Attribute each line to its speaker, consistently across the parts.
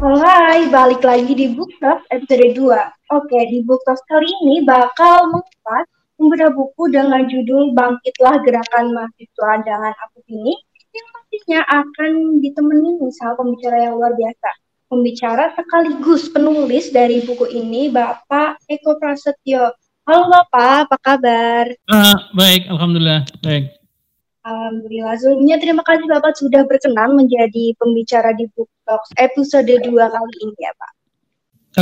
Speaker 1: Hai, balik lagi di Book episode 2. Oke, di Book kali ini bakal mengupas beberapa buku dengan judul Bangkitlah Gerakan Mahasiswa dengan Aku ini yang pastinya akan ditemani misal pembicara yang luar biasa. Pembicara sekaligus penulis dari buku ini Bapak Eko Prasetyo. Halo Bapak, apa kabar?
Speaker 2: Uh, baik, Alhamdulillah. Baik.
Speaker 1: Alhamdulillah. Sebelumnya terima kasih Bapak sudah berkenan menjadi pembicara di Book Talks episode 2 kali ini ya Pak.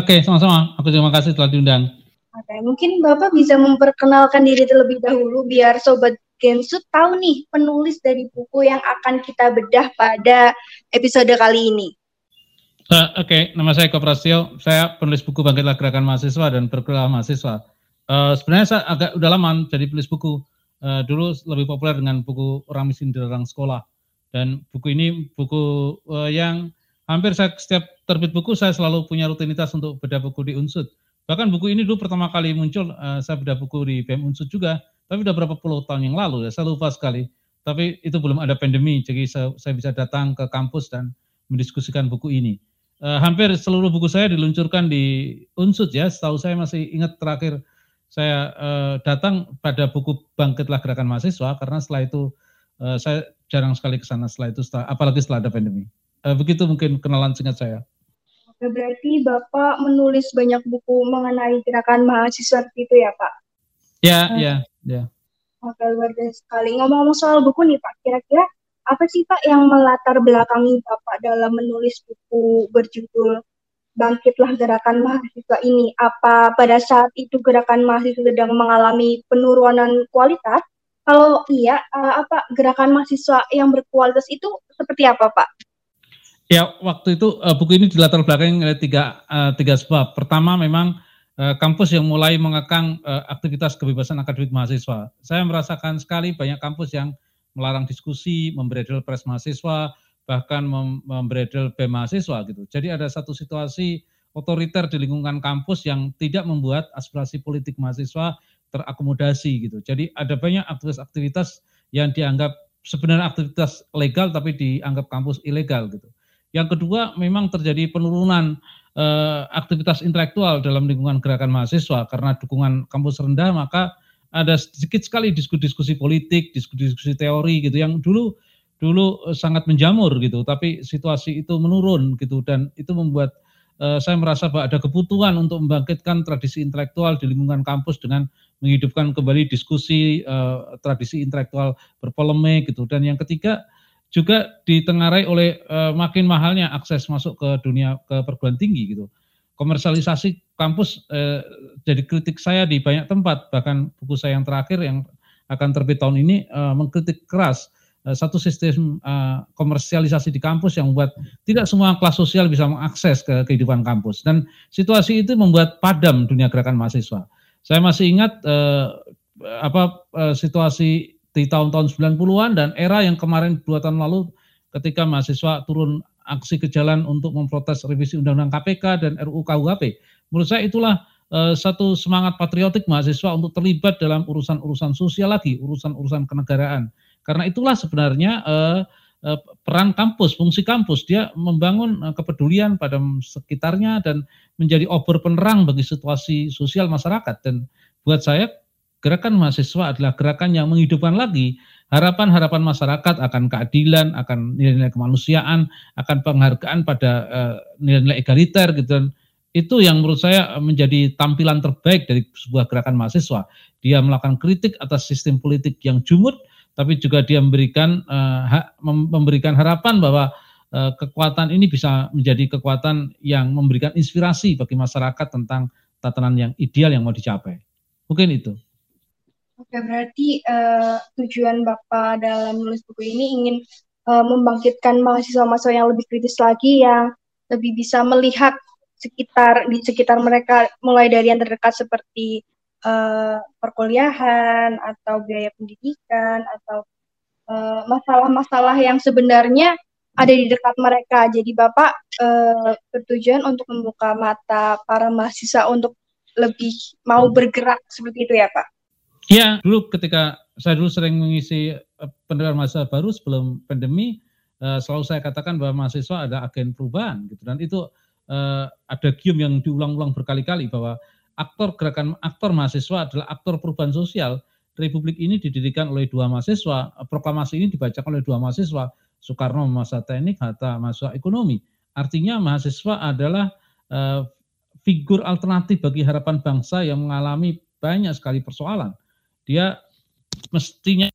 Speaker 2: Oke, sama-sama. Aku terima kasih telah diundang.
Speaker 1: Oke, mungkin Bapak bisa memperkenalkan diri terlebih dahulu biar Sobat Gensut tahu nih penulis dari buku yang akan kita bedah pada episode kali ini.
Speaker 2: Uh, Oke, okay. nama saya Koprasio. Saya penulis buku Bangkitlah Gerakan Mahasiswa dan Bergerak Mahasiswa. Uh, sebenarnya saya agak udah lama jadi penulis buku uh, dulu lebih populer dengan buku Orang Miskin di Larang Sekolah. Dan buku ini buku uh, yang hampir saya setiap terbit buku saya selalu punya rutinitas untuk bedah buku di Unsud. Bahkan buku ini dulu pertama kali muncul uh, saya bedah buku di BEM Unsud juga, tapi udah berapa puluh tahun yang lalu ya, saya lupa sekali. Tapi itu belum ada pandemi, jadi saya, saya bisa datang ke kampus dan mendiskusikan buku ini. Uh, hampir seluruh buku saya diluncurkan di Unsud ya, setahu saya masih ingat terakhir saya uh, datang pada buku Bangkitlah Gerakan Mahasiswa karena setelah itu uh, saya jarang sekali ke sana setelah itu setelah, apalagi setelah ada pandemi. Uh, begitu mungkin kenalan singkat saya.
Speaker 1: Oke, berarti Bapak menulis banyak buku mengenai gerakan mahasiswa itu ya, Pak?
Speaker 2: Ya, ya, ya.
Speaker 1: Oke, luar biasa sekali. Ngomong-ngomong soal buku nih, Pak, kira-kira apa sih Pak yang melatar belakangi Bapak dalam menulis buku berjudul bangkitlah gerakan mahasiswa ini? Apa pada saat itu gerakan mahasiswa sedang mengalami penurunan kualitas? Kalau iya, eh, apa gerakan mahasiswa yang berkualitas itu seperti apa, Pak?
Speaker 2: Ya, waktu itu uh, buku ini dilatar belakangi oleh tiga, uh, tiga sebab. Pertama, memang kampus yang mulai mengekang aktivitas kebebasan akademik mahasiswa. Saya merasakan sekali banyak kampus yang melarang diskusi, memberedel pres mahasiswa, bahkan mem membredel BEM mahasiswa gitu. Jadi ada satu situasi otoriter di lingkungan kampus yang tidak membuat aspirasi politik mahasiswa terakomodasi gitu. Jadi ada banyak aktivitas-aktivitas yang dianggap sebenarnya aktivitas legal tapi dianggap kampus ilegal gitu. Yang kedua memang terjadi penurunan eh, aktivitas intelektual dalam lingkungan gerakan mahasiswa karena dukungan kampus rendah maka ada sedikit sekali diskusi-diskusi politik, diskusi-diskusi teori gitu yang dulu dulu eh, sangat menjamur gitu, tapi situasi itu menurun gitu dan itu membuat uh, saya merasa bahwa ada kebutuhan untuk membangkitkan tradisi intelektual di lingkungan kampus dengan menghidupkan kembali diskusi uh, tradisi intelektual berpolemik gitu. Dan yang ketiga juga ditengarai oleh uh, makin mahalnya akses masuk ke dunia ke perguruan tinggi gitu. Komersialisasi kampus uh, jadi kritik saya di banyak tempat, bahkan buku saya yang terakhir yang akan terbit tahun ini uh, mengkritik keras Eh, satu sistem uh, komersialisasi di kampus yang membuat tidak semua kelas sosial bisa mengakses ke kehidupan kampus dan situasi itu membuat padam dunia gerakan mahasiswa. Saya masih ingat uh, apa uh, situasi di tahun-tahun 90-an dan era yang kemarin dua tahun lalu ketika mahasiswa turun aksi ke jalan untuk memprotes revisi Undang-Undang KPK dan RUU KUHP. Menurut saya itulah uh, satu semangat patriotik mahasiswa untuk terlibat dalam urusan-urusan sosial lagi, urusan-urusan kenegaraan karena itulah sebenarnya uh, uh, peran kampus, fungsi kampus dia membangun kepedulian pada sekitarnya dan menjadi obor penerang bagi situasi sosial masyarakat dan buat saya gerakan mahasiswa adalah gerakan yang menghidupkan lagi harapan-harapan masyarakat akan keadilan, akan nilai-nilai kemanusiaan, akan penghargaan pada nilai-nilai uh, egaliter gitu dan itu yang menurut saya menjadi tampilan terbaik dari sebuah gerakan mahasiswa. Dia melakukan kritik atas sistem politik yang jumut, tapi juga dia memberikan uh, hak, memberikan harapan bahwa uh, kekuatan ini bisa menjadi kekuatan yang memberikan inspirasi bagi masyarakat tentang tatanan yang ideal yang mau dicapai. Mungkin itu.
Speaker 1: Oke, berarti uh, tujuan Bapak dalam menulis buku ini ingin uh, membangkitkan mahasiswa-mahasiswa yang lebih kritis lagi yang lebih bisa melihat sekitar di sekitar mereka mulai dari yang terdekat seperti uh, perkuliahan atau biaya pendidikan atau masalah-masalah uh, yang sebenarnya ada di dekat mereka. Jadi Bapak bertujuan untuk membuka mata para mahasiswa untuk lebih mau bergerak seperti itu ya Pak?
Speaker 2: Ya, dulu ketika saya dulu sering mengisi eh, pendengar masa baru sebelum pandemi, uh, selalu saya katakan bahwa mahasiswa ada agen perubahan gitu dan itu uh, ada gium yang diulang-ulang berkali-kali bahwa aktor gerakan aktor mahasiswa adalah aktor perubahan sosial. Republik ini didirikan oleh dua mahasiswa, proklamasi ini dibacakan oleh dua mahasiswa, Soekarno masa teknik, Hatta masa ekonomi. Artinya mahasiswa adalah figur alternatif bagi harapan bangsa yang mengalami banyak sekali persoalan. Dia mestinya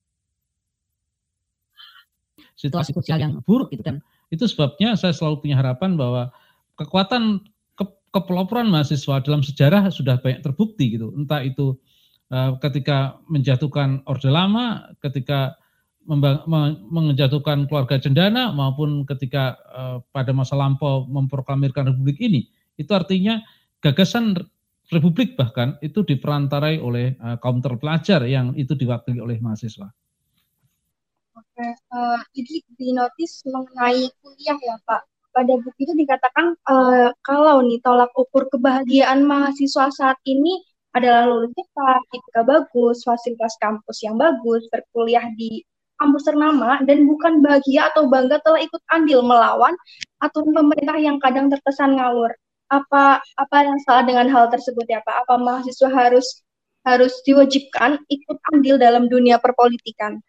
Speaker 2: situasi sosial yang buruk gitu kan. Itu sebabnya saya selalu punya harapan bahwa kekuatan ke, kepeloporan mahasiswa dalam sejarah sudah banyak terbukti gitu. Entah itu uh, ketika menjatuhkan Orde Lama, ketika menjatuhkan keluarga cendana maupun ketika uh, pada masa lampau memproklamirkan republik ini. Itu artinya gagasan republik bahkan itu diperantarai oleh uh, kaum terpelajar yang itu diwakili oleh mahasiswa.
Speaker 1: Oke, uh, jadi di notis mengenai kuliah ya Pak. Pada buku itu dikatakan uh, kalau nih tolak ukur kebahagiaan mahasiswa saat ini adalah lulus cepat, IPK bagus, fasilitas kampus yang bagus, berkuliah di kampus ternama dan bukan bahagia atau bangga telah ikut andil melawan aturan pemerintah yang kadang terkesan ngawur apa apa yang salah dengan hal tersebut ya Pak? Apa mahasiswa harus harus diwajibkan ikut andil dalam dunia perpolitikan?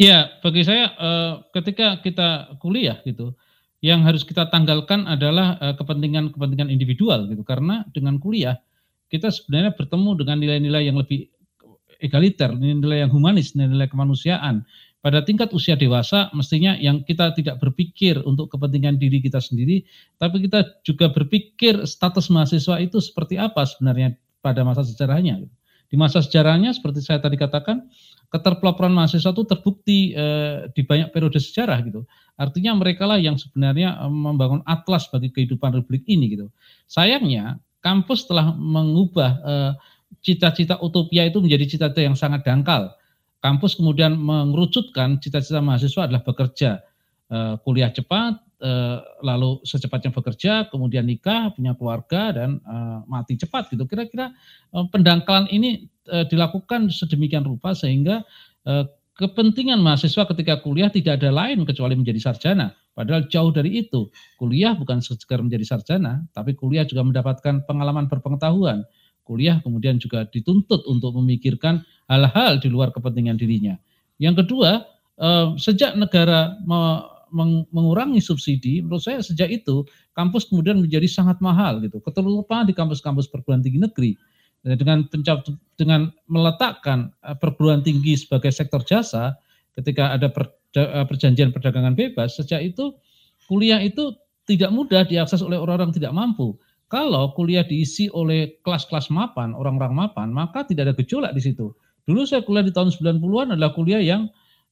Speaker 2: Ya, bagi saya eh, ketika kita kuliah gitu, yang harus kita tanggalkan adalah eh, kepentingan-kepentingan individual gitu. Karena dengan kuliah kita sebenarnya bertemu dengan nilai-nilai yang lebih egaliter, nilai-nilai yang humanis, nilai-nilai kemanusiaan, pada tingkat usia dewasa mestinya yang kita tidak berpikir untuk kepentingan diri kita sendiri, tapi kita juga berpikir status mahasiswa itu seperti apa sebenarnya pada masa sejarahnya. Di masa sejarahnya seperti saya tadi katakan, keterpeloporan mahasiswa itu terbukti eh, di banyak periode sejarah gitu. Artinya mereka lah yang sebenarnya eh, membangun atlas bagi kehidupan republik ini gitu. Sayangnya kampus telah mengubah eh, cita-cita utopia itu menjadi cita-cita yang sangat dangkal kampus kemudian mengerucutkan cita-cita mahasiswa adalah bekerja, uh, kuliah cepat, uh, lalu secepatnya bekerja, kemudian nikah, punya keluarga dan uh, mati cepat gitu. Kira-kira pendangkalan ini dilakukan sedemikian rupa sehingga kepentingan mahasiswa ketika kuliah tidak ada lain kecuali menjadi sarjana. Padahal jauh dari itu. Kuliah bukan sekedar menjadi sarjana, tapi kuliah juga mendapatkan pengalaman berpengetahuan kuliah kemudian juga dituntut untuk memikirkan hal-hal di luar kepentingan dirinya. Yang kedua, eh, sejak negara mengurangi subsidi, menurut saya sejak itu kampus kemudian menjadi sangat mahal gitu. Keterutama di kampus-kampus perguruan tinggi negeri dengan pencap, dengan meletakkan eh, perguruan tinggi sebagai sektor jasa ketika ada eh, perjanjian perdagangan bebas, sejak itu kuliah itu tidak mudah diakses oleh orang-orang tidak mampu. Kalau kuliah diisi oleh kelas-kelas mapan, orang-orang mapan, maka tidak ada gejolak di situ. Dulu saya kuliah di tahun 90-an adalah kuliah yang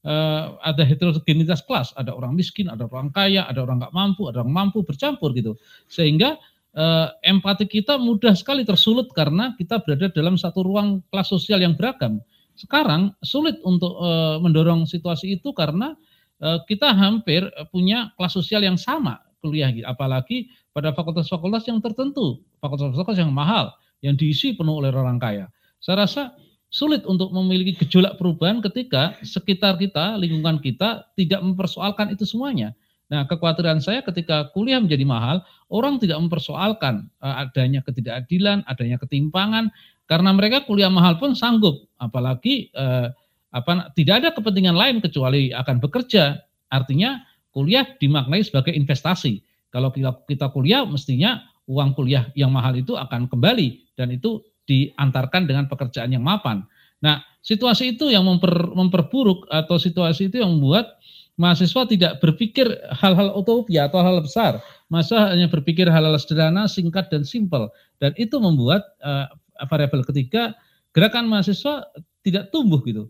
Speaker 2: uh, ada heterogenitas kelas, ada orang miskin, ada orang kaya, ada orang nggak mampu, ada orang mampu bercampur gitu. Sehingga uh, empati kita mudah sekali tersulut karena kita berada dalam satu ruang kelas sosial yang beragam. Sekarang sulit untuk uh, mendorong situasi itu karena uh, kita hampir punya kelas sosial yang sama kuliah gitu. Apalagi pada fakultas-fakultas yang tertentu, fakultas-fakultas yang mahal, yang diisi penuh oleh orang kaya. Saya rasa sulit untuk memiliki gejolak perubahan ketika sekitar kita, lingkungan kita tidak mempersoalkan itu semuanya. Nah, kekhawatiran saya ketika kuliah menjadi mahal, orang tidak mempersoalkan uh, adanya ketidakadilan, adanya ketimpangan, karena mereka kuliah mahal pun sanggup, apalagi uh, apa tidak ada kepentingan lain kecuali akan bekerja. Artinya kuliah dimaknai sebagai investasi. Kalau kita kuliah, mestinya uang kuliah yang mahal itu akan kembali dan itu diantarkan dengan pekerjaan yang mapan. Nah, situasi itu yang memper, memperburuk atau situasi itu yang membuat mahasiswa tidak berpikir hal-hal utopia atau hal, -hal besar. Masa hanya berpikir hal-hal sederhana, singkat dan simpel. Dan itu membuat uh, variabel ketiga gerakan mahasiswa tidak tumbuh gitu.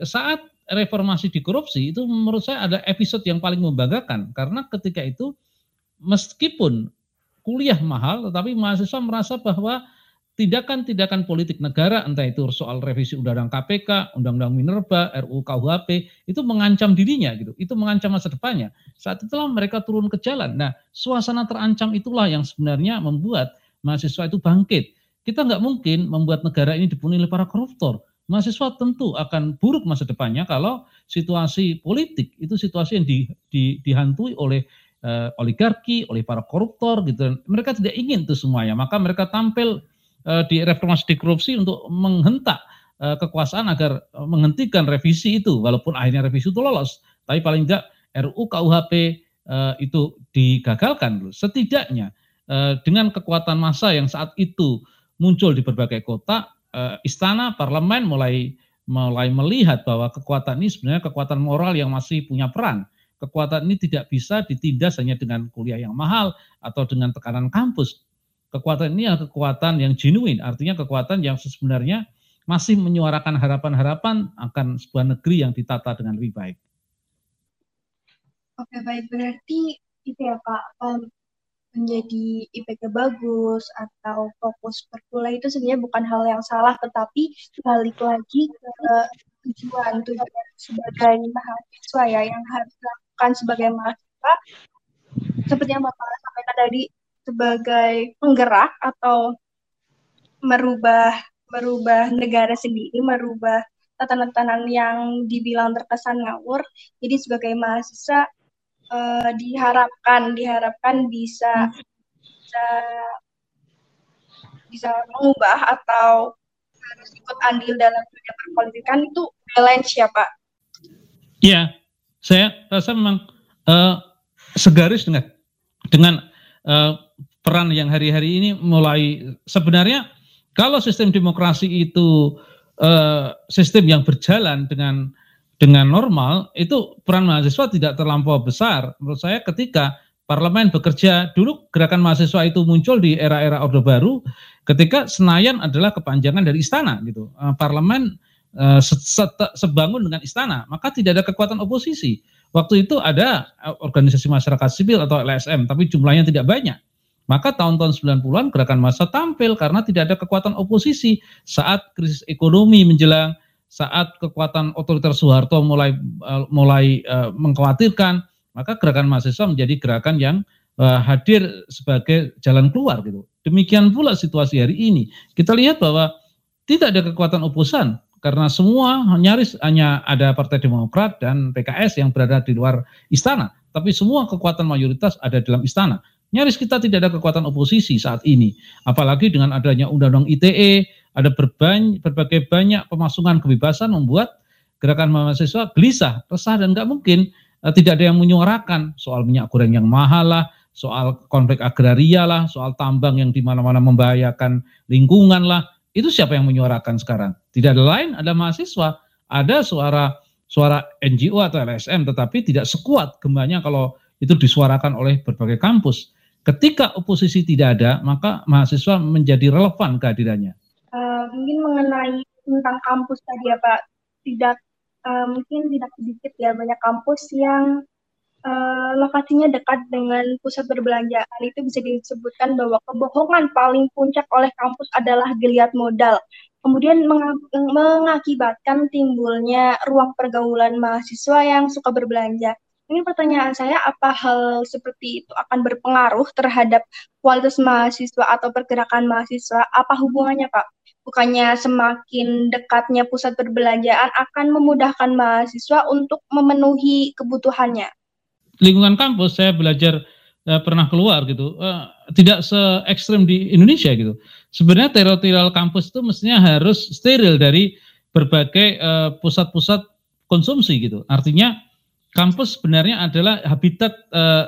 Speaker 2: Saat reformasi di korupsi itu menurut saya ada episode yang paling membanggakan karena ketika itu meskipun kuliah mahal tetapi mahasiswa merasa bahwa tindakan-tindakan politik negara entah itu soal revisi undang-undang KPK, undang-undang Minerba, RUU KUHP itu mengancam dirinya gitu. Itu mengancam masa depannya. Saat itulah mereka turun ke jalan. Nah, suasana terancam itulah yang sebenarnya membuat mahasiswa itu bangkit. kita nggak mungkin membuat negara ini dipenuhi oleh para koruptor. Mahasiswa tentu akan buruk masa depannya kalau situasi politik itu situasi yang di, di, dihantui oleh uh, oligarki, oleh para koruptor gitu. Mereka tidak ingin itu semuanya, maka mereka tampil di reformasi di korupsi untuk menghentak uh, kekuasaan agar uh, menghentikan revisi itu, walaupun akhirnya revisi itu lolos, tapi paling tidak RUU KUHP uh, itu digagalkan dulu. Setidaknya dengan kekuatan massa yang saat itu muncul di berbagai kota, istana, parlemen mulai mulai melihat bahwa kekuatan ini sebenarnya kekuatan moral yang masih punya peran. Kekuatan ini tidak bisa ditindas hanya dengan kuliah yang mahal atau dengan tekanan kampus. Kekuatan ini adalah kekuatan yang genuine, artinya kekuatan yang sebenarnya masih menyuarakan harapan-harapan akan sebuah negeri yang ditata dengan lebih baik.
Speaker 1: Oke baik berarti itu ya Pak um, menjadi IPK bagus atau fokus perkuliah itu sebenarnya bukan hal yang salah, tetapi balik lagi ke tujuan tujuan sebagai mahasiswa ya yang harus dilakukan sebagai mahasiswa seperti yang Bapak sampaikan tadi sebagai penggerak atau merubah merubah negara sendiri, merubah tatanan-tatanan yang dibilang terkesan ngawur. Jadi sebagai mahasiswa uh, diharapkan diharapkan bisa bisa bisa mengubah atau harus ikut andil dalam dunia perpolitikan itu balance ya Pak?
Speaker 2: Iya, saya rasa memang uh, segaris dengan dengan uh, peran yang hari-hari ini mulai sebenarnya kalau sistem demokrasi itu uh, sistem yang berjalan dengan dengan normal itu peran mahasiswa tidak terlampau besar. Menurut saya ketika parlemen bekerja dulu gerakan mahasiswa itu muncul di era-era Orde Baru ketika Senayan adalah kepanjangan dari istana gitu. Eh, parlemen uh, sebangun dengan istana, maka tidak ada kekuatan oposisi. Waktu itu ada eh, organisasi masyarakat sipil atau LSM, tapi jumlahnya tidak banyak. Maka tahun-tahun 90-an gerakan massa tampil karena tidak ada kekuatan oposisi saat krisis ekonomi menjelang saat kekuatan otoriter Soeharto mulai uh, mulai uh, mengkhawatirkan, maka gerakan mahasiswa menjadi gerakan yang uh, hadir sebagai jalan keluar gitu. Demikian pula situasi hari ini. Kita lihat bahwa tidak ada kekuatan oposan karena semua nyaris hanya ada Partai Demokrat dan PKS yang berada di luar istana, tapi semua kekuatan mayoritas ada dalam istana. Nyaris kita tidak ada kekuatan oposisi saat ini, apalagi dengan adanya Undang-Undang ITE, ada berbagai banyak pemasungan kebebasan membuat gerakan mahasiswa gelisah, resah dan nggak mungkin uh, tidak ada yang menyuarakan soal minyak goreng yang mahal lah, soal konflik agraria lah, soal tambang yang di mana-mana membahayakan lingkungan lah. Itu siapa yang menyuarakan sekarang? Tidak ada lain, ada mahasiswa, ada suara suara NGO atau LSM, tetapi tidak sekuat gembanya kalau itu disuarakan oleh berbagai kampus. Ketika oposisi tidak ada, maka mahasiswa menjadi relevan kehadirannya.
Speaker 1: Eh, mungkin mengenai tentang kampus tadi ya Pak, tidak uh, mungkin tidak sedikit ya banyak kampus yang uh, lokasinya dekat dengan pusat perbelanjaan itu bisa disebutkan bahwa kebohongan paling puncak oleh kampus adalah geliat modal. Kemudian meng mengakibatkan timbulnya ruang pergaulan mahasiswa yang suka berbelanja. Ini pertanyaan saya, apa hal seperti itu akan berpengaruh terhadap kualitas mahasiswa atau pergerakan mahasiswa? Apa hubungannya, Pak? bukannya semakin dekatnya pusat perbelanjaan akan memudahkan mahasiswa untuk memenuhi kebutuhannya.
Speaker 2: Lingkungan kampus saya belajar uh, pernah keluar gitu, uh, tidak se ekstrim di Indonesia gitu. Sebenarnya teritorial kampus itu mestinya harus steril dari berbagai eh, pusat-pusat uh, konsumsi gitu. Artinya kampus sebenarnya adalah habitat uh,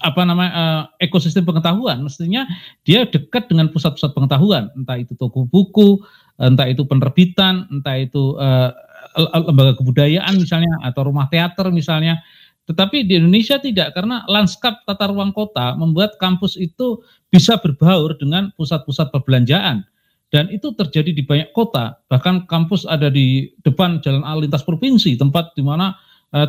Speaker 2: apa namanya uh, ekosistem pengetahuan. Mestinya dia dekat dengan pusat-pusat pengetahuan. Entah itu toko buku entah itu penerbitan entah itu uh, lembaga kebudayaan misalnya atau rumah teater misalnya. Tetapi di Indonesia tidak karena lanskap tata ruang kota membuat kampus itu bisa berbaur dengan pusat-pusat perbelanjaan. Dan itu terjadi di banyak kota. Bahkan kampus ada di depan jalan lintas provinsi tempat di mana uh,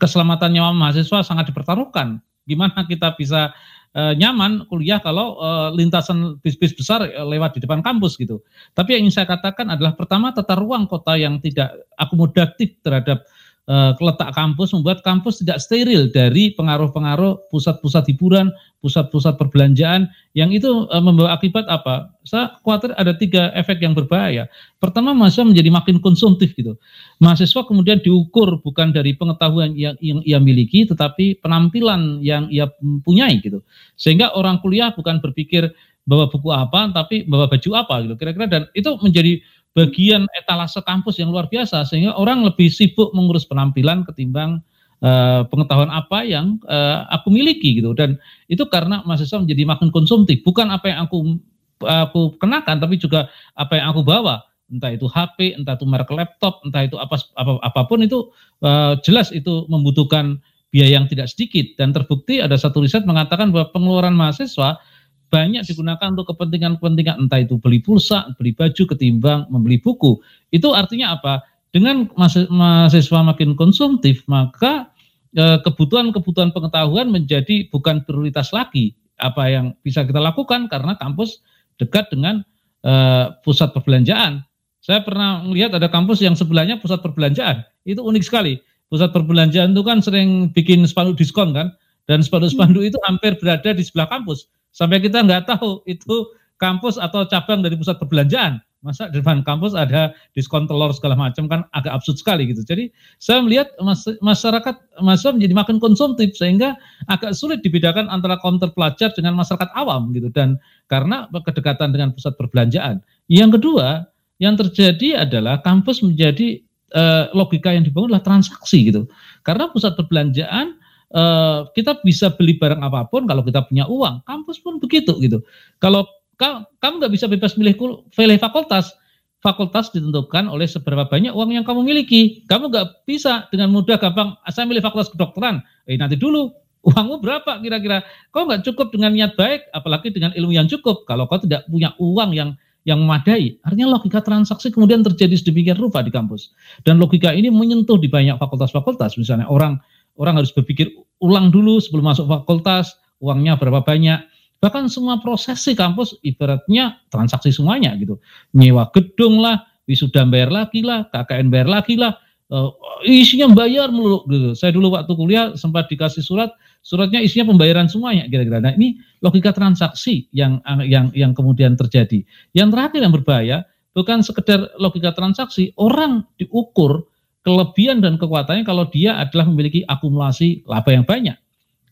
Speaker 2: keselamatan nyawa mahasiswa sangat dipertaruhkan Gimana kita bisa uh, nyaman kuliah kalau uh, lintasan bis-bis besar uh, lewat di depan kampus gitu. Tapi yang ingin saya katakan adalah pertama tata ruang kota yang tidak akomodatif terhadap letak kampus membuat kampus tidak steril dari pengaruh-pengaruh pusat-pusat hiburan, pusat-pusat perbelanjaan yang itu uh, membawa akibat apa? Saya khawatir ada tiga efek yang berbahaya. Pertama, mahasiswa menjadi makin konsumtif gitu. Mahasiswa kemudian diukur bukan dari pengetahuan yang, yang ia miliki, tetapi penampilan yang ia punyai gitu. Sehingga orang kuliah bukan berpikir bawa buku apa, tapi bawa baju apa gitu. Kira-kira dan itu menjadi bagian etalase kampus yang luar biasa sehingga orang lebih sibuk mengurus penampilan ketimbang uh, pengetahuan apa yang uh, aku miliki gitu. Dan itu karena mahasiswa menjadi makin konsumtif. Bukan apa yang aku aku kenakan tapi juga apa yang aku bawa. Entah itu HP entah itu merek laptop entah itu apa, apa apa pun itu uh, jelas itu membutuhkan biaya yang tidak sedikit. Dan terbukti ada satu riset mengatakan bahwa pengeluaran mahasiswa banyak digunakan untuk kepentingan-kepentingan entah itu beli pulsa, beli baju ketimbang membeli buku. Itu artinya apa? Dengan mahasiswa makin konsumtif, maka eh, kebutuhan-kebutuhan pengetahuan menjadi bukan prioritas lagi apa yang bisa kita lakukan karena kampus dekat dengan uh, pusat perbelanjaan. Saya pernah melihat ada kampus yang sebelahnya pusat perbelanjaan. Itu unik sekali. Pusat perbelanjaan itu kan sering bikin spanduk diskon kan, dan spanduk-spanduk itu hampir berada di sebelah kampus. Sampai kita nggak tahu itu kampus atau cabang dari pusat perbelanjaan. Masa di depan kampus ada diskon telur segala macam kan agak absurd sekali gitu. Jadi saya melihat masyarakat masa menjadi makin konsumtif sehingga agak sulit dibedakan antara counter pelajar dengan masyarakat awam gitu dan karena kedekatan dengan pusat perbelanjaan. Yang kedua yang terjadi adalah kampus menjadi eh, logika yang dibangun adalah transaksi gitu. Karena pusat perbelanjaan uh, kita bisa beli barang apa pun kalau kita punya uang. Kampus pun begitu gitu. Kalau kamu nggak bisa bebas milih pilih fakultas, fakultas ditentukan oleh seberapa banyak uang yang kamu miliki. Kamu nggak bisa dengan mudah gampang, ah, saya milih fakultas kedokteran. Eh nanti dulu uangmu berapa kira-kira? Kau nggak cukup dengan niat baik, apalagi dengan ilmu yang cukup. Kalau kau tidak punya uang yang yang memadai. Artinya logika transaksi kemudian terjadi sedemikian rupa di kampus. Dan logika ini menyentuh di banyak fakultas-fakultas. Misalnya orang orang harus berpikir ulang dulu sebelum masuk fakultas, uangnya berapa banyak. Bahkan semua prosesi kampus ibaratnya transaksi semuanya gitu. Nyewa gedung lah, wisuda bayar lagi lah, KKN bayar lagi lah, uh, isinya bayar melulu gitu. Saya dulu waktu kuliah sempat dikasih surat, suratnya isinya pembayaran semuanya kira-kira. Nah, ini logika transaksi yang yang yang kemudian terjadi. Yang terakhir yang berbahaya bukan sekedar logika transaksi, orang diukur kelebihan dan kekuatannya kalau dia adalah memiliki akumulasi laba yang banyak.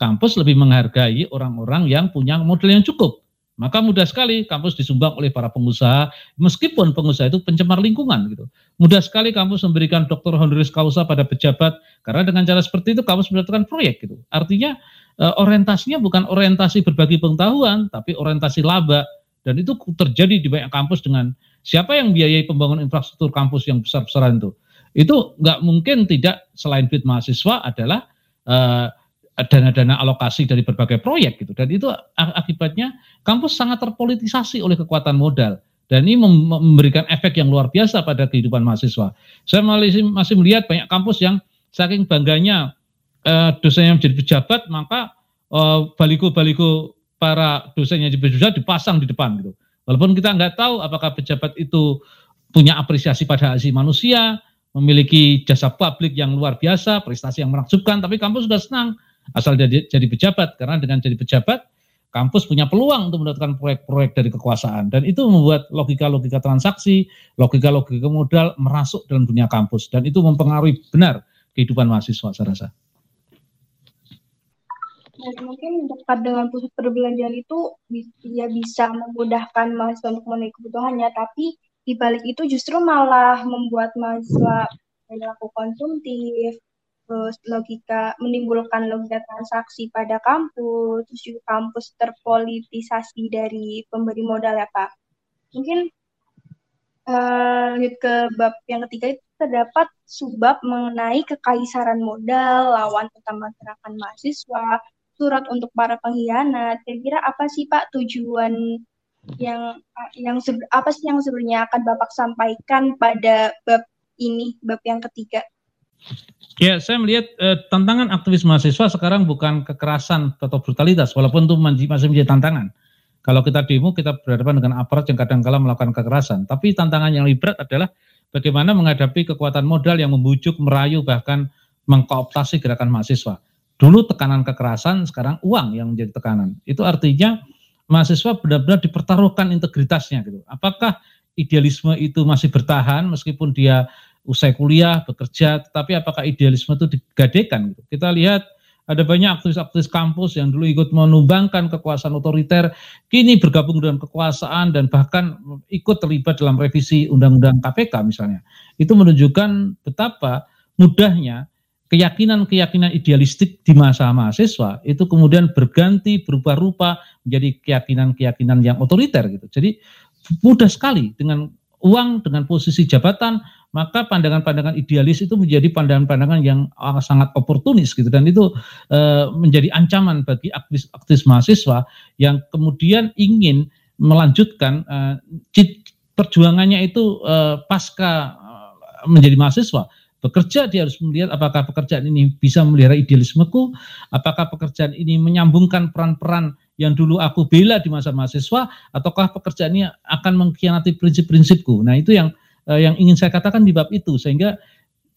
Speaker 2: Kampus lebih menghargai orang-orang yang punya modal yang cukup. Maka mudah sekali kampus disumbang oleh para pengusaha, meskipun pengusaha itu pencemar lingkungan gitu. Mudah sekali kampus memberikan dokter honoris causa pada pejabat, karena dengan cara seperti itu kampus mendapatkan proyek gitu. Artinya eh, orientasinya bukan orientasi berbagi pengetahuan, tapi orientasi laba. Dan itu terjadi di banyak kampus dengan siapa yang biayai pembangunan infrastruktur kampus yang besar-besaran itu itu nggak mungkin tidak selain duit mahasiswa adalah eh, dana-dana alokasi dari berbagai proyek gitu dan itu akibatnya kampus sangat terpolitisasi oleh kekuatan modal dan ini memberikan efek yang luar biasa pada kehidupan mahasiswa. Saya masih, masih melihat banyak kampus yang saking bangganya uh, dosennya menjadi pejabat maka uh, baliku-baliku para dosennya jadi pejabat dipasang di depan gitu. Walaupun kita nggak tahu apakah pejabat itu punya apresiasi pada asli manusia, memiliki jasa publik yang luar biasa, prestasi yang menakjubkan, tapi kampus sudah senang. Asal jadi, jadi pejabat karena dengan jadi pejabat kampus punya peluang untuk mendapatkan proyek-proyek dari kekuasaan. Dan itu membuat logika-logika transaksi, logika-logika modal merasuk dalam dunia kampus. Dan itu mempengaruhi benar kehidupan mahasiswa saya rasa.
Speaker 1: Dan mungkin dekat dengan pusat perbelanjaan itu ya bisa memudahkan mahasiswa untuk memenuhi kebutuhannya, tapi di balik itu justru malah membuat mahasiswa perilaku konsumtif, terus logika menimbulkan logika transaksi pada kampus, terus juga kampus terpolitisasi dari pemberi modal ya Pak. Mungkin uh, lanjut ke bab yang ketiga itu terdapat subbab mengenai kekaisaran modal, lawan utama gerakan mahasiswa, surat untuk para pengkhianat. Kira-kira apa sih Pak tujuan yang yang apa sih yang sebenarnya akan Bapak sampaikan pada bab ini, bab yang ketiga?
Speaker 2: Ya, saya melihat eh, tantangan aktivis mahasiswa sekarang bukan kekerasan atau brutalitas, walaupun itu masih menjadi tantangan. Kalau kita demo, kita berhadapan dengan aparat yang kadang-kala melakukan kekerasan. Tapi tantangan yang lebih berat adalah bagaimana menghadapi kekuatan modal yang membujuk, merayu, bahkan mengkooptasi gerakan mahasiswa. Dulu tekanan kekerasan, sekarang uang yang menjadi tekanan. Itu artinya mahasiswa benar-benar dipertaruhkan integritasnya gitu. Apakah idealisme itu masih bertahan meskipun dia usai kuliah, bekerja, tetapi apakah idealisme itu digadekan gitu. Kita lihat ada banyak aktivis-aktivis kampus yang dulu ikut menumbangkan kekuasaan otoriter, kini bergabung dengan kekuasaan dan bahkan ikut terlibat dalam revisi Undang-Undang KPK misalnya. Itu menunjukkan betapa mudahnya keyakinan-keyakinan idealistik di masa mahasiswa itu kemudian berganti berubah rupa menjadi keyakinan-keyakinan yang otoriter gitu. Jadi mudah sekali dengan uang dengan posisi jabatan, maka pandangan-pandangan idealis itu menjadi pandangan-pandangan yang sangat oportunis gitu dan itu e, menjadi ancaman bagi aktivis-aktivis mahasiswa yang kemudian ingin melanjutkan e, perjuangannya itu e, pasca menjadi mahasiswa bekerja dia harus melihat apakah pekerjaan ini bisa memelihara idealismeku, apakah pekerjaan ini menyambungkan peran-peran yang dulu aku bela di masa mahasiswa, ataukah pekerjaan ini akan mengkhianati prinsip-prinsipku. Nah itu yang eh, yang ingin saya katakan di bab itu, sehingga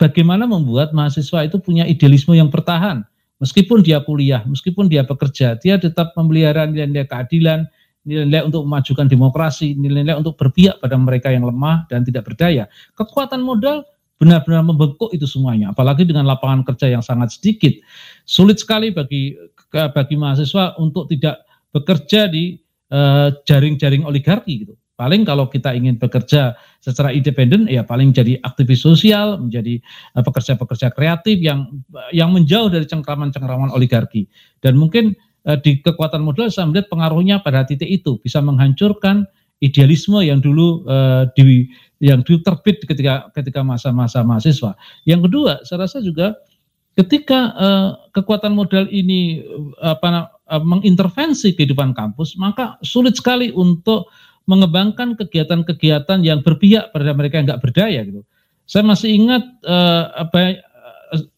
Speaker 2: bagaimana membuat mahasiswa itu punya idealisme yang bertahan, meskipun dia kuliah, meskipun dia bekerja, dia tetap memelihara nilai-nilai keadilan, nilai-nilai untuk memajukan demokrasi, nilai-nilai untuk berpihak pada mereka yang lemah dan tidak berdaya. Kekuatan modal benar-benar membengkok itu semuanya, apalagi dengan lapangan kerja yang sangat sedikit. Sulit sekali bagi bagi mahasiswa untuk tidak bekerja di eh, jaring-jaring uh, oligarki gitu. Paling kalau kita ingin bekerja secara independen, ya paling jadi aktivis sosial, menjadi eh, pekerja-pekerja uh, kreatif yang yang menjauh dari cengkraman-cengkraman oligarki. Dan mungkin uh, di kekuatan modal saya melihat pengaruhnya pada titik itu bisa menghancurkan idealisme yang dulu uh, di yang terbit ketika ketika masa-masa mahasiswa. Yang kedua, saya rasa juga ketika uh, kekuatan modal ini uh, apa uh, mengintervensi kehidupan kampus, maka sulit sekali untuk mengembangkan kegiatan-kegiatan yang berpihak pada mereka yang nggak berdaya gitu. Saya masih ingat uh, apa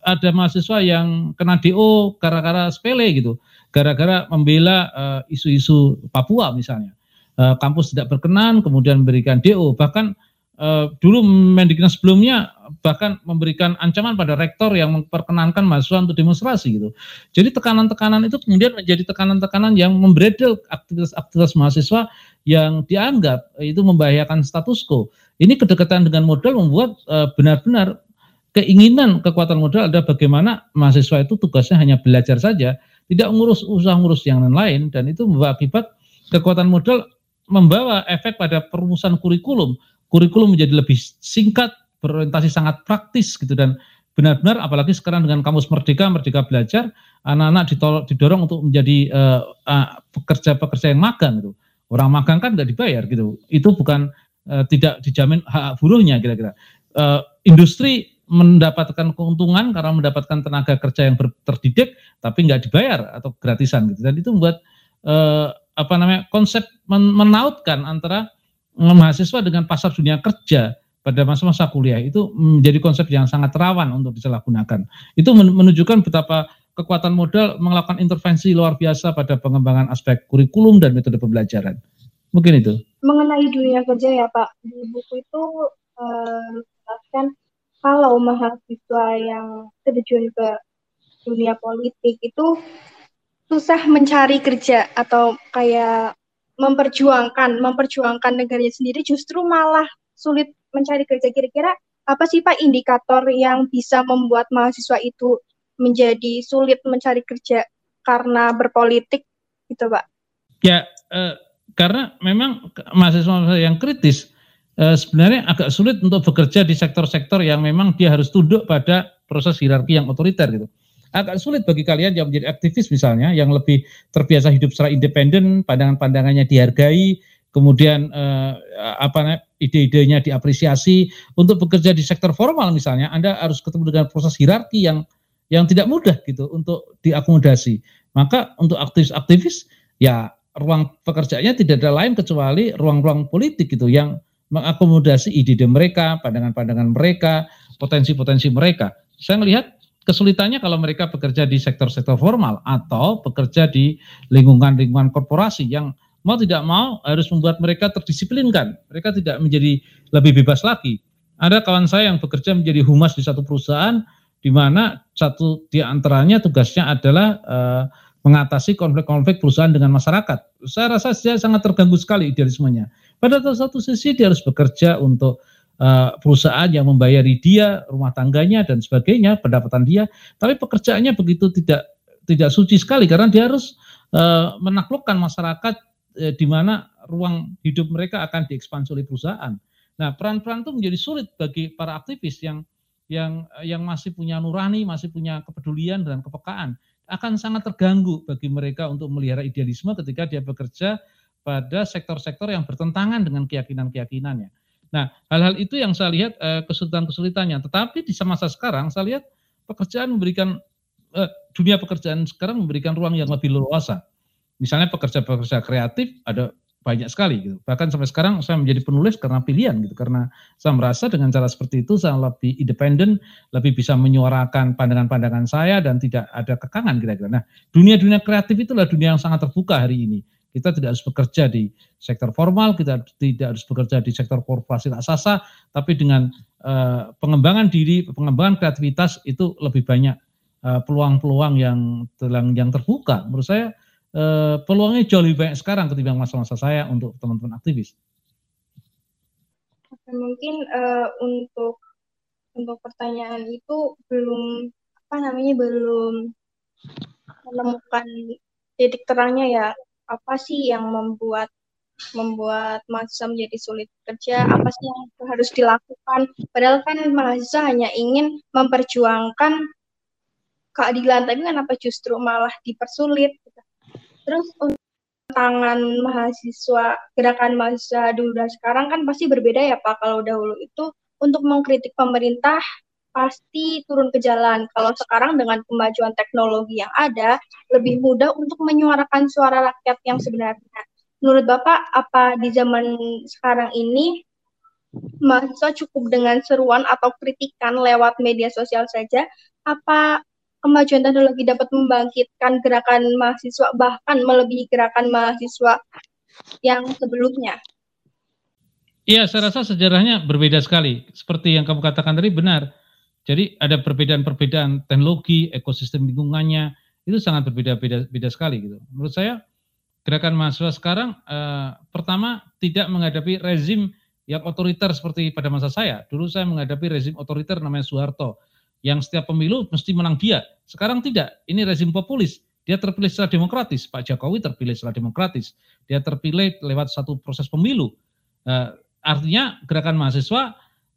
Speaker 2: ada mahasiswa yang kena DO gara-gara sepele gitu, gara-gara membela isu-isu uh, Papua misalnya. Uh, kampus tidak berkenan, kemudian memberikan DO, bahkan Uh, dulu Mendiknas sebelumnya bahkan memberikan ancaman pada rektor yang memperkenankan mahasiswa untuk demonstrasi gitu. Jadi tekanan-tekanan itu kemudian menjadi tekanan-tekanan yang membredel aktivitas-aktivitas mahasiswa yang dianggap itu membahayakan status quo. Ini kedekatan dengan modal membuat uh, benar-benar keinginan kekuatan modal ada bagaimana mahasiswa itu tugasnya hanya belajar saja, tidak ngurus usaha ngurus yang lain-lain dan itu membawa akibat kekuatan modal membawa efek pada perumusan kurikulum kurikulum menjadi lebih singkat, berorientasi sangat praktis gitu dan benar-benar apalagi sekarang dengan kamus merdeka, merdeka belajar, anak-anak didorong untuk menjadi uh, uh, pekerja-pekerja yang magang gitu. Orang magang kan nggak dibayar gitu. Itu bukan uh, tidak dijamin hak buruhnya kira-kira. Uh, industri mendapatkan keuntungan karena mendapatkan tenaga kerja yang terdidik tapi nggak dibayar atau gratisan gitu. Dan itu membuat uh, apa namanya konsep menautkan antara mahasiswa dengan pasar dunia kerja pada masa-masa kuliah itu menjadi konsep yang sangat rawan untuk disalahgunakan. Itu menunjukkan betapa kekuatan modal melakukan intervensi luar biasa pada pengembangan aspek kurikulum dan metode pembelajaran. Mungkin itu.
Speaker 1: Mengenai dunia kerja ya Pak, di buku itu menjelaskan eh, kalau mahasiswa yang terjun ke dunia politik itu susah mencari kerja atau kayak memperjuangkan memperjuangkan negaranya sendiri justru malah sulit mencari kerja kira-kira apa sih Pak indikator yang bisa membuat mahasiswa itu menjadi sulit mencari kerja karena berpolitik gitu Pak?
Speaker 2: Ya eh, karena memang mahasiswa yang kritis eh, sebenarnya agak sulit untuk bekerja di sektor-sektor yang memang dia harus tunduk pada proses hierarki yang otoriter gitu agak sulit bagi kalian yang menjadi aktivis misalnya yang lebih terbiasa hidup secara independen, pandangan-pandangannya dihargai, kemudian eh, apa ide-idenya diapresiasi untuk bekerja di sektor formal misalnya Anda harus ketemu dengan proses hierarki yang yang tidak mudah gitu untuk diakomodasi. Maka untuk aktivis-aktivis ya ruang pekerjaannya tidak ada lain kecuali ruang-ruang politik gitu yang mengakomodasi ide-ide mereka, pandangan-pandangan mereka, potensi-potensi mereka. Saya melihat kesulitannya kalau mereka bekerja di sektor-sektor formal atau bekerja di lingkungan-lingkungan korporasi yang mau tidak mau harus membuat mereka terdisiplinkan. Mereka tidak menjadi lebih bebas lagi. Ada kawan saya yang bekerja menjadi humas di satu perusahaan, di mana satu di antaranya tugasnya adalah uh, mengatasi konflik-konflik perusahaan dengan masyarakat. Saya rasa dia sangat terganggu sekali idealismenya. Pada satu sisi dia harus bekerja untuk uh, perusahaan yang membayari dia, rumah tangganya dan sebagainya, pendapatan dia, tapi pekerjaannya begitu tidak tidak suci sekali karena dia harus uh, menaklukkan masyarakat uh, di mana ruang hidup mereka akan diekspansi oleh perusahaan. Nah, peran-peran itu menjadi sulit bagi para aktivis yang yang yang masih punya nurani, masih punya kepedulian dan kepekaan akan sangat terganggu bagi mereka untuk melihara idealisme ketika dia bekerja pada sektor-sektor yang bertentangan dengan keyakinan-keyakinannya. Nah, hal-hal itu yang saya lihat eh, kesulitan-kesulitannya. Tetapi di masa sekarang saya lihat pekerjaan memberikan eh, dunia pekerjaan sekarang memberikan ruang yang lebih leluasa. Misalnya pekerja-pekerja kreatif ada banyak sekali gitu. Bahkan sampai sekarang saya menjadi penulis karena pilihan gitu karena saya merasa dengan cara seperti itu saya lebih independen, lebih bisa menyuarakan pandangan-pandangan saya dan tidak ada kekangan kira-kira. Nah, dunia-dunia kreatif itulah dunia yang sangat terbuka hari ini. Kita tidak harus bekerja di sektor formal, kita tidak harus bekerja di sektor korporasi raksasa, tapi dengan uh, pengembangan diri, pengembangan kreativitas itu lebih banyak eh, peluang-peluang uh, yang yang terbuka. Menurut saya eh, peluangnya jauh lebih banyak sekarang ketimbang masa-masa saya untuk teman-teman aktivis.
Speaker 1: Mungkin uh, untuk untuk pertanyaan itu belum apa namanya belum menemukan titik terangnya ya apa sih yang membuat membuat mahasiswa menjadi sulit kerja apa sih yang harus dilakukan padahal kan mahasiswa hanya ingin memperjuangkan keadilan tapi kenapa justru malah dipersulit Terus tangan mahasiswa, gerakan mahasiswa dulu dan sekarang kan pasti berbeda ya Pak. Kalau dahulu itu untuk mengkritik pemerintah pasti turun ke jalan. Kalau sekarang dengan kemajuan teknologi yang ada, lebih mudah untuk menyuarakan suara rakyat yang sebenarnya. Menurut Bapak, apa di zaman sekarang ini mahasiswa cukup dengan seruan atau kritikan lewat media sosial saja? Apa kemajuan teknologi dapat membangkitkan gerakan mahasiswa bahkan melebihi gerakan mahasiswa yang sebelumnya.
Speaker 2: Iya, saya rasa sejarahnya berbeda sekali. Seperti yang kamu katakan tadi benar. Jadi ada perbedaan-perbedaan teknologi, ekosistem lingkungannya itu sangat berbeda-beda beda sekali gitu. Menurut saya gerakan mahasiswa sekarang eh, pertama tidak menghadapi rezim yang otoriter seperti pada masa saya. Dulu saya menghadapi rezim otoriter namanya Soeharto yang setiap pemilu mesti menang dia. Sekarang tidak, ini rezim populis. Dia terpilih secara demokratis, Pak Jokowi terpilih secara demokratis. Dia terpilih lewat satu proses pemilu. Uh, artinya gerakan mahasiswa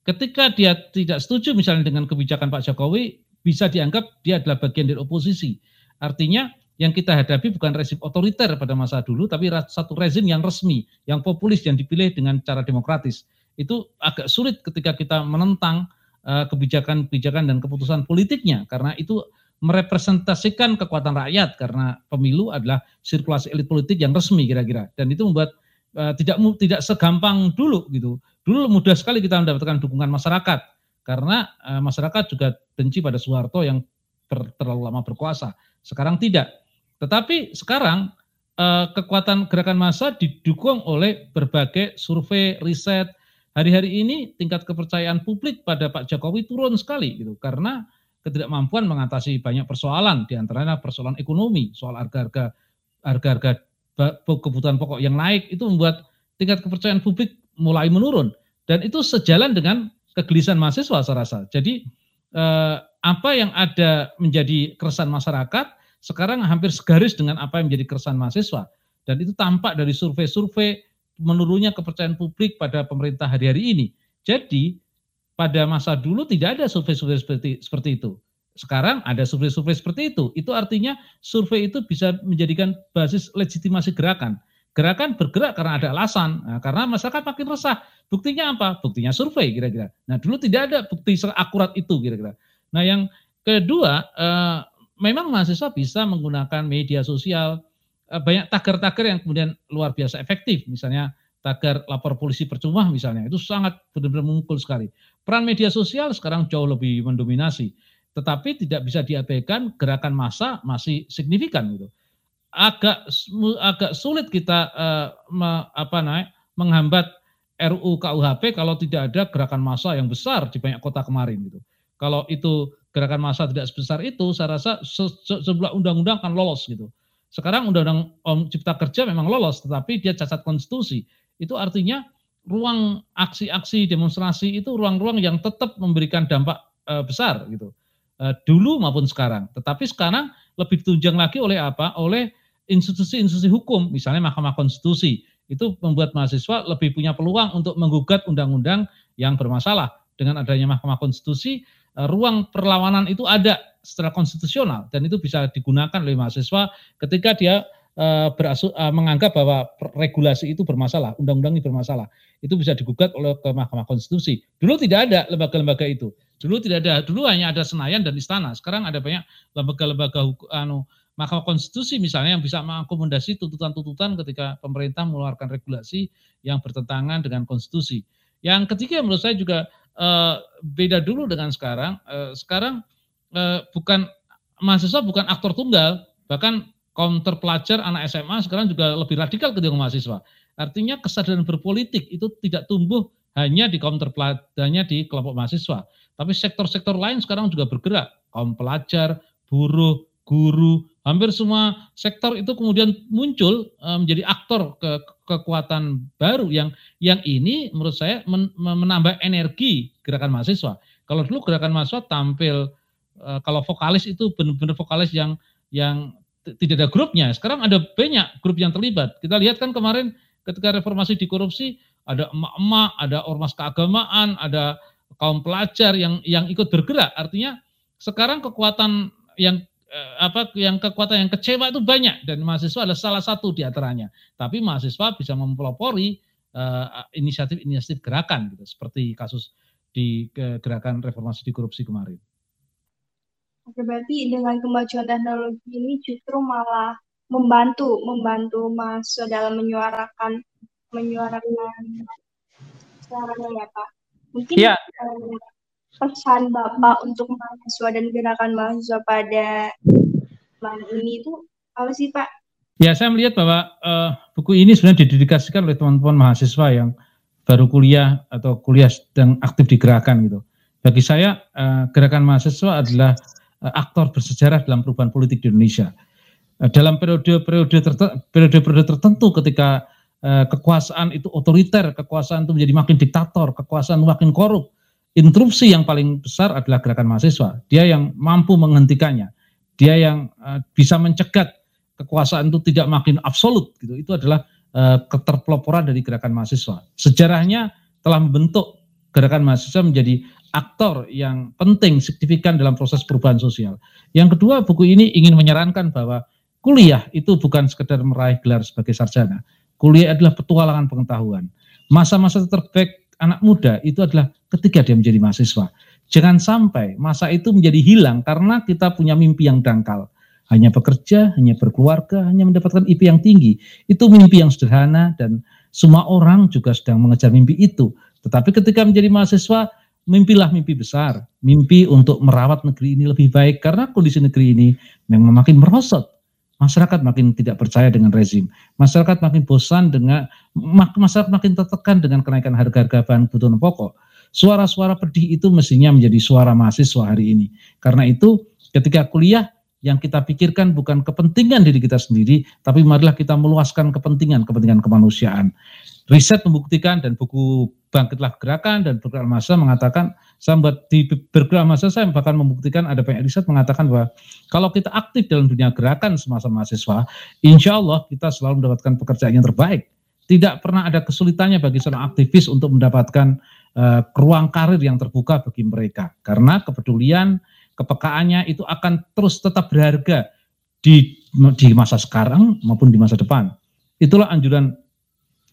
Speaker 2: ketika dia tidak setuju misalnya dengan kebijakan Pak Jokowi, bisa dianggap dia adalah bagian dari oposisi. Artinya yang kita hadapi bukan rezim otoriter pada masa dulu, tapi satu rezim yang resmi, yang populis, yang dipilih dengan cara demokratis. Itu agak sulit ketika kita menentang Eh, kebijakan-kebijakan dan keputusan politiknya karena itu merepresentasikan kekuatan rakyat karena pemilu adalah sirkulasi elit politik yang resmi kira-kira dan itu membuat uh, tidak tidak segampang dulu gitu. Dulu mudah sekali kita mendapatkan dukungan masyarakat karena uh, masyarakat juga benci pada Soeharto yang ber, terlalu lama berkuasa. Sekarang tidak. Tetapi sekarang uh, kekuatan gerakan massa didukung oleh berbagai survei, riset, hari-hari ini tingkat kepercayaan publik pada Pak Jokowi turun sekali gitu karena ketidakmampuan mengatasi banyak persoalan di antaranya persoalan ekonomi, soal harga-harga harga-harga kebutuhan pokok yang naik itu membuat tingkat kepercayaan publik mulai menurun dan itu sejalan dengan kegelisahan mahasiswa saya rasa. Jadi eh, apa yang ada menjadi keresahan masyarakat sekarang hampir segaris dengan apa yang menjadi keresahan mahasiswa dan itu tampak dari survei-survei menurunnya kepercayaan publik pada pemerintah hari-hari ini. Jadi pada masa dulu tidak ada survei-survei seperti, seperti itu. Sekarang ada survei-survei seperti itu. Itu artinya survei itu bisa menjadikan basis legitimasi gerakan. Gerakan bergerak karena ada alasan, nah, karena masyarakat makin resah. Buktinya apa? Buktinya survei kira-kira. Nah dulu tidak ada bukti akurat itu kira-kira. Nah yang kedua, eh, memang mahasiswa bisa menggunakan media sosial, Eh, banyak tagar-tagar yang kemudian luar biasa efektif, misalnya tagar lapor polisi percuma misalnya, itu sangat benar-benar memukul sekali. Peran media sosial sekarang jauh lebih mendominasi, tetapi tidak bisa diabaikan gerakan massa masih signifikan gitu. Agak agak sulit kita uh, me, apa naik menghambat RUU KUHP kalau tidak ada gerakan massa yang besar di banyak kota kemarin gitu. Kalau itu gerakan massa tidak sebesar itu, saya rasa se se sebuah undang-undang akan lolos gitu. Sekarang undang-undang Om Cipta Kerja memang lolos, tetapi dia cacat konstitusi. Itu artinya ruang aksi-aksi demonstrasi itu ruang-ruang yang tetap memberikan dampak e, besar gitu. E, dulu maupun sekarang. Tetapi sekarang lebih ditunjang lagi oleh apa? Oleh institusi-institusi hukum, misalnya Mahkamah Konstitusi. Itu membuat mahasiswa lebih punya peluang untuk menggugat undang-undang yang bermasalah. Dengan adanya Mahkamah Konstitusi, Eh, ruang perlawanan itu ada secara konstitusional dan itu bisa digunakan oleh mahasiswa ketika dia uh, berasu, uh, menganggap bahwa regulasi itu bermasalah, undang-undang ini bermasalah. Itu bisa digugat oleh ke Mahkamah Konstitusi. Dulu tidak ada lembaga-lembaga itu. Dulu tidak ada, dulu hanya ada Senayan dan Istana. Sekarang ada banyak lembaga-lembaga anu Mahkamah Konstitusi misalnya yang bisa mengakomodasi tuntutan-tuntutan ketika pemerintah mengeluarkan regulasi yang bertentangan dengan konstitusi. Yang ketiga menurut saya juga uh, beda dulu dengan sekarang. Uh, sekarang uh, bukan mahasiswa bukan aktor tunggal, bahkan counter pelajar anak SMA sekarang juga lebih radikal ketimbang mahasiswa. Artinya kesadaran berpolitik itu tidak tumbuh hanya di counter pelajarnya di kelompok mahasiswa, tapi sektor-sektor lain sekarang juga bergerak. Kaum pelajar, buruh, guru, hampir semua sektor itu kemudian muncul menjadi aktor ke kekuatan baru yang yang ini menurut saya men, menambah energi gerakan mahasiswa. Kalau dulu gerakan mahasiswa tampil uh, kalau vokalis itu benar-benar vokalis yang yang tidak ada grupnya. Sekarang ada banyak grup yang terlibat. Kita lihat kan kemarin ketika reformasi di korupsi ada emak-emak, ada ormas keagamaan, ada kaum pelajar yang yang ikut bergerak. Artinya sekarang kekuatan yang Eh, apa yang kekuatan yang kecewa itu banyak dan mahasiswa adalah salah satu di antaranya. Tapi mahasiswa bisa mempelopori inisiatif-inisiatif uh, gerakan gitu seperti kasus di uh, gerakan reformasi di korupsi kemarin.
Speaker 1: Oke, berarti dengan kemajuan teknologi ini justru malah membantu membantu mahasiswa dalam menyuarakan menyuarakan suaranya ya Pak. Mungkin ya. Uh, pesan Bapak untuk mahasiswa dan gerakan mahasiswa pada malam ini itu apa sih Pak?
Speaker 2: Ya, saya melihat bahwa uh, buku ini sebenarnya didedikasikan oleh teman-teman mahasiswa yang baru kuliah atau kuliah sedang aktif di gerakan gitu. Bagi saya, uh, gerakan mahasiswa adalah uh, aktor bersejarah dalam perubahan politik di Indonesia. Uh, dalam periode-periode periode-periode tertentu ketika uh, kekuasaan itu otoriter, kekuasaan itu menjadi makin diktator, kekuasaan makin korup, interupsi yang paling besar adalah gerakan mahasiswa. Dia yang mampu menghentikannya. Dia yang uh, bisa mencegat kekuasaan itu tidak makin absolut gitu. Itu adalah uh, keterpeloporan dari gerakan mahasiswa. Sejarahnya telah membentuk gerakan mahasiswa menjadi aktor yang penting signifikan dalam proses perubahan sosial. Yang kedua, buku ini ingin menyarankan bahwa kuliah itu bukan sekedar meraih gelar sebagai sarjana. Kuliah adalah petualangan pengetahuan. Masa-masa terbaik anak muda itu adalah ketika dia menjadi mahasiswa. Jangan sampai masa itu menjadi hilang karena kita punya mimpi yang dangkal. Hanya bekerja, hanya berkeluarga, hanya mendapatkan IP yang tinggi. Itu mimpi yang sederhana dan semua orang juga sedang mengejar mimpi itu. Tetapi ketika menjadi mahasiswa, mimpilah mimpi besar. Mimpi untuk merawat negeri ini lebih baik karena kondisi negeri ini memang makin merosot masyarakat makin tidak percaya dengan rezim, masyarakat makin bosan dengan masyarakat makin tertekan dengan kenaikan harga-harga bahan kebutuhan pokok. Suara-suara pedih itu mestinya menjadi suara mahasiswa hari ini. Karena itu ketika kuliah yang kita pikirkan bukan kepentingan diri kita sendiri, tapi marilah kita meluaskan kepentingan kepentingan kemanusiaan. Riset membuktikan dan buku Bangkitlah Gerakan dan Bergerak Masa mengatakan sambat di bergerak masa saya bahkan membuktikan ada banyak riset mengatakan bahwa kalau kita aktif dalam dunia gerakan semasa mahasiswa, insya Allah kita selalu mendapatkan pekerjaan yang terbaik. Tidak pernah ada kesulitannya bagi seorang aktivis untuk mendapatkan uh, ruang karir yang terbuka bagi mereka. Karena kepedulian, kepekaannya itu akan terus tetap berharga di, di masa sekarang maupun di masa depan. Itulah anjuran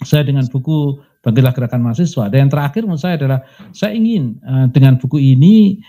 Speaker 2: saya dengan buku Bangkitlah Gerakan Mahasiswa. Dan yang terakhir menurut saya adalah saya ingin uh, dengan buku ini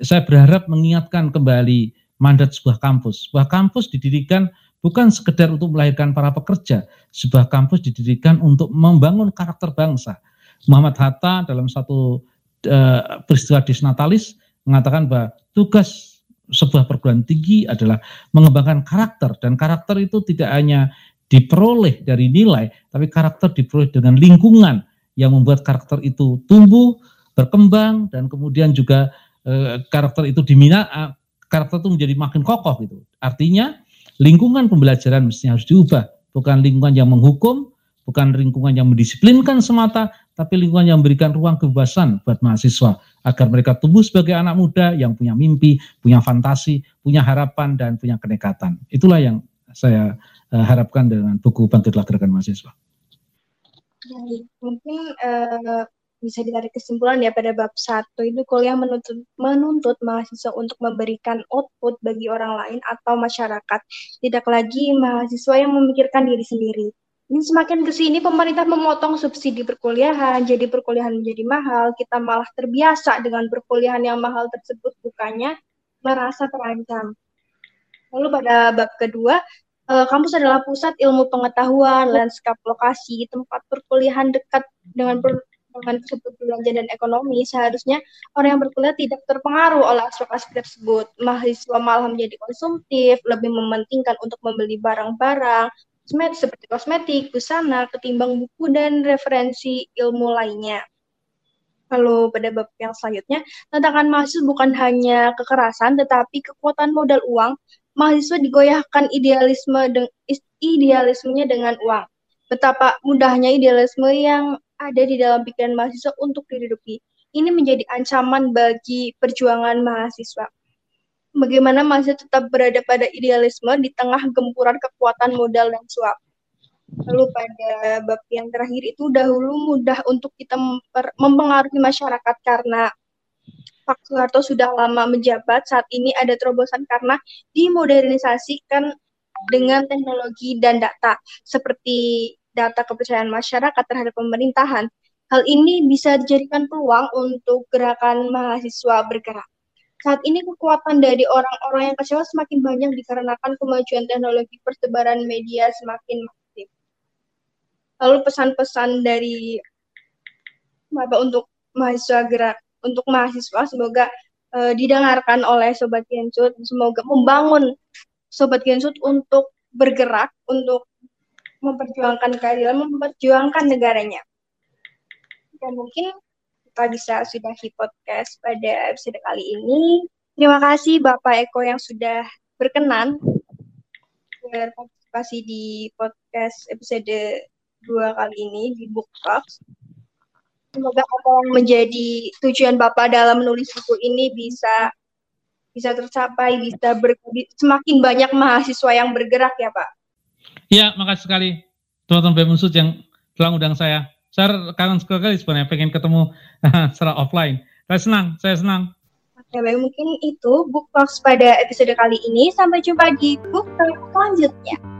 Speaker 2: saya berharap mengingatkan kembali mandat sebuah kampus. Sebuah kampus didirikan bukan sekedar untuk melahirkan para pekerja, sebuah kampus didirikan untuk membangun karakter bangsa. Muhammad Hatta dalam satu uh, peristiwa disnatalis mengatakan bahwa tugas sebuah perguruan tinggi adalah mengembangkan karakter dan karakter itu tidak hanya diperoleh dari nilai, tapi karakter diperoleh dengan lingkungan yang membuat karakter itu tumbuh, berkembang dan kemudian juga eh, karakter itu diminat eh, karakter itu menjadi makin kokoh gitu. Artinya lingkungan pembelajaran mestinya harus diubah, bukan lingkungan yang menghukum, bukan lingkungan yang mendisiplinkan semata, tapi lingkungan yang memberikan ruang kebebasan buat mahasiswa agar mereka tumbuh sebagai anak muda yang punya mimpi, punya fantasi, punya harapan dan punya kenekatan. Itulah yang saya uh, harapkan dengan buku Bangkitlah Gerakan Mahasiswa.
Speaker 1: mungkin uh, bisa ditarik kesimpulan ya pada bab satu itu kuliah menuntut menuntut mahasiswa untuk memberikan output bagi orang lain atau masyarakat, tidak lagi mahasiswa yang memikirkan diri sendiri. Ini semakin ke sini pemerintah memotong subsidi perkuliahan, jadi perkuliahan menjadi mahal, kita malah terbiasa dengan perkuliahan yang mahal tersebut, bukannya merasa terancam. Lalu pada bab kedua, eh, kampus adalah pusat ilmu pengetahuan, lanskap lokasi, tempat perkuliahan dekat dengan per, dengan belanja dan ekonomi, seharusnya orang yang berkuliah tidak terpengaruh oleh aspek-aspek tersebut. Mahasiswa malah menjadi konsumtif, lebih mementingkan untuk membeli barang-barang, kosmetik seperti kosmetik, busana, ketimbang buku dan referensi ilmu lainnya. Lalu pada bab yang selanjutnya, tantangan mahasiswa bukan hanya kekerasan, tetapi kekuatan modal uang. Mahasiswa digoyahkan idealisme de idealismenya dengan uang. Betapa mudahnya idealisme yang ada di dalam pikiran mahasiswa untuk dihidupi. Ini menjadi ancaman bagi perjuangan mahasiswa bagaimana masih tetap berada pada idealisme di tengah gempuran kekuatan modal dan suap. Lalu pada bab yang terakhir itu dahulu mudah untuk kita mempengaruhi masyarakat karena Pak Soeharto sudah lama menjabat, saat ini ada terobosan karena dimodernisasikan dengan teknologi dan data, seperti data kepercayaan masyarakat terhadap pemerintahan. Hal ini bisa dijadikan peluang untuk gerakan mahasiswa bergerak. Saat ini kekuatan dari orang-orang yang kecewa semakin banyak dikarenakan kemajuan teknologi persebaran media semakin masif. Lalu pesan-pesan dari Bapak untuk mahasiswa gerak untuk mahasiswa semoga uh, didengarkan oleh Sobat Gensut, semoga membangun Sobat Gensut untuk bergerak untuk memperjuangkan keadilan, memperjuangkan negaranya. Dan mungkin kita bisa sudahi podcast pada episode kali ini. Terima kasih Bapak Eko yang sudah berkenan berpartisipasi di podcast episode dua kali ini di Book Talks. Semoga apa yang menjadi tujuan Bapak dalam menulis buku ini bisa bisa tercapai, bisa ber, semakin banyak mahasiswa yang bergerak ya Pak.
Speaker 2: Iya, makasih sekali teman-teman BEM yang telah undang saya. Saya kangen sekali sebenarnya pengen ketemu secara offline. Saya senang, saya senang.
Speaker 1: Oke, baik mungkin itu book talks pada episode kali ini. Sampai jumpa di book talk selanjutnya.